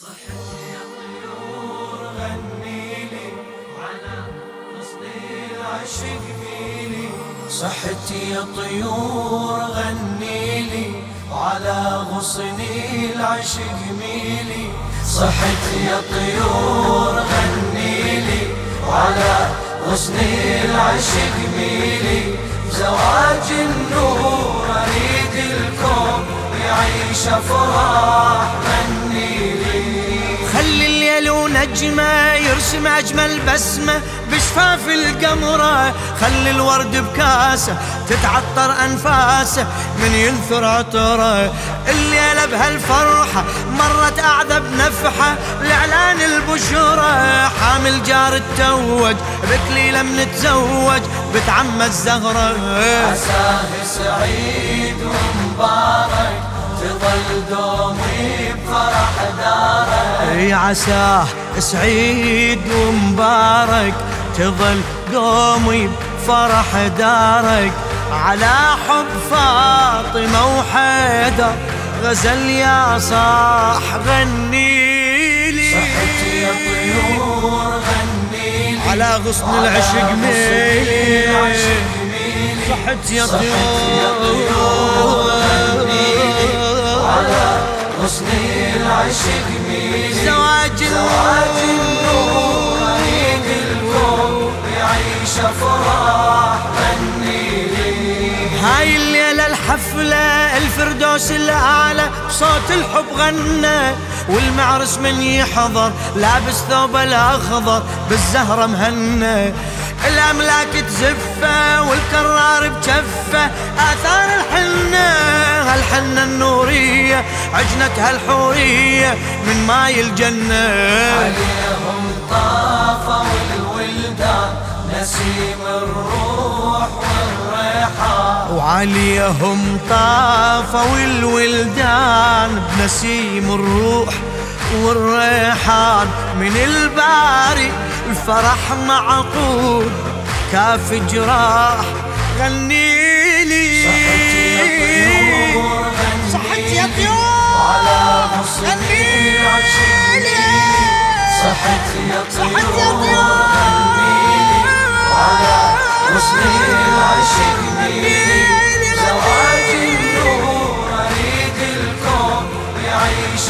صحتي يا طيور غنيلي على غصن العشق ميلي. صحتي يا طيور غنيلي على غصن العشق ميلي صحتي يا طيور غنيلي على غصن العشق ميلي. زواج النور أريد الكون يعيش افراح نجمة يرسم أجمل بسمة بشفاف القمرة. خلي الورد بكاسة تتعطر أنفاسه. من ينثر عطره الليلة بهالفرحة. مرت أعذب نفحة لإعلان البشرة حامل جار التوج بكليلة من تزوج بتعمى الزهرة. عساه سعيد ومبارك تظل دومي بفرح دارك. إي عساه سعيد ومبارك تظل دومي بفرح دارك. على حب فاطمة وحيدر غزل يا صاح غني لي. صحتي يا طيور غني لي. على غصن العشق ميلي. صحتي يا طيور على غصن العشق زواج زواج النور عيد الكون يعيش افراح هاي الليلة الحفلة الفردوس الأعلى بصوت الحب غنى والمعرس من يحضر لابس ثوب الأخضر بالزهرة مهنى. الأملاك تزفه والكرار بجفه آثار الحنة هالحنة النورية عجنة هالحورية من ماي الجنة. عليهم طافوا الولدان نسيم الروح والريحان وعليهم طافوا الولدان بنسيم الروح والريحان من الباري الفرح معقود كاف جراح غني لي. صحتي يا طيور على غصني صحتي يا طيور على غصني العشق ميلي زواج النور أريد الكون يعيش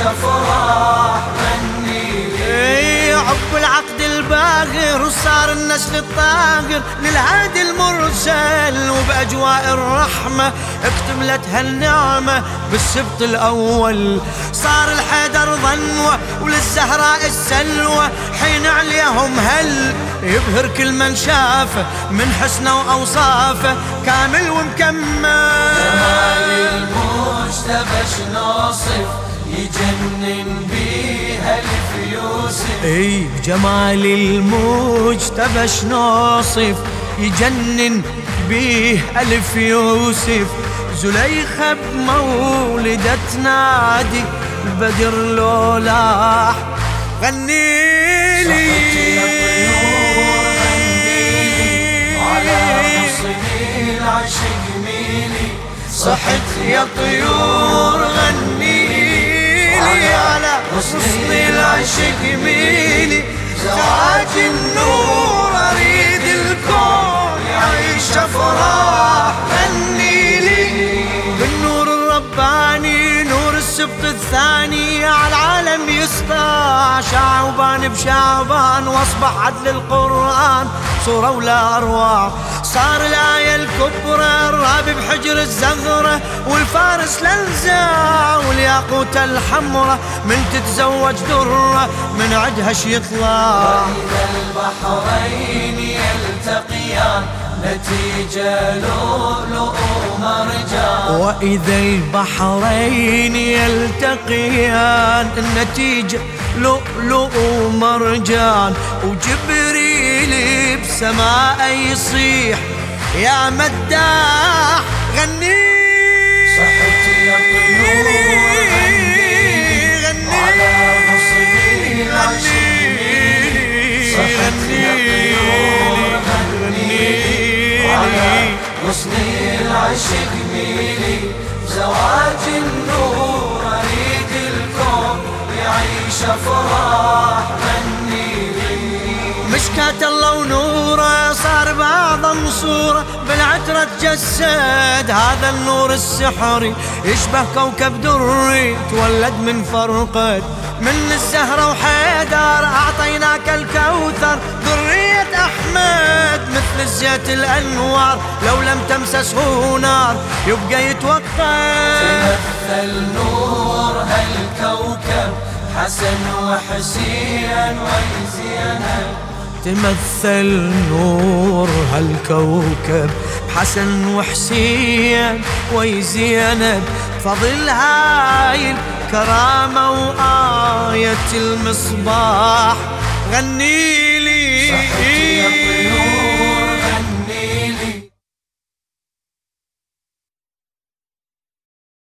عب العقد الباغر وصار النسل الطاغر للهادي المرسل وبأجواء الرحمة اكتملت هالنعمة بالسبط الأول. صار الحيدر ظنوة وللزهراء السلوى حين عليهم هل يبهر كل من شافه من حسنه وأوصافه. كامل ومكمل. جمال المجتبى شنوصف يجنن بيها يوسف. إي جمال المجتبى شنوصف يجنن بيه ألف يوسف. زليخة بمولدة نادي البدر لولاح غني لي. صحت يا طيور غني لي. على غصن العشق ميلي زواج النور أريد الكون يعيش افراح غني لي بالنور الرباني نور السبط الثاني على العالم يسطع. شعبان بشعبان وأصبح عدل القرآن. صورة ولا أروع صار الآية الكبرى الرابي بحجر الزغرة والفارس لنزع والياقوت الحمرة من تتزوج درة من عدها يطلع. وإذا البحرين يلتقيان نتيجة لؤلؤ ومرجان وإذا البحرين يلتقيان النتيجة لؤلؤ ومرجان وجبريل بسماء يصيح. يا مداح غني. صحتي يا طيور غني. على غصني العشق صحتي يا طيور غني. على غصني العشق ميلي زواج النور اريد الكون يعيش عيش افراح غني مشكاة الله ونوره صار بعض صورة بالعترة تجسد. هذا النور السحري يشبه كوكب دري تولد من فرقة من الزهرة وحيدر. أعطيناك الكوثر ذرية أحمد. مثل الزيت الأنوار لو لم تمسسه نار يبقى يتوقد تمثل نور هالكوكب حسن وحسين وزينب تمثل نور هالكوكب حسن وحسين ويزينب فضل هاي الكرامة وآية المصباح غني لي.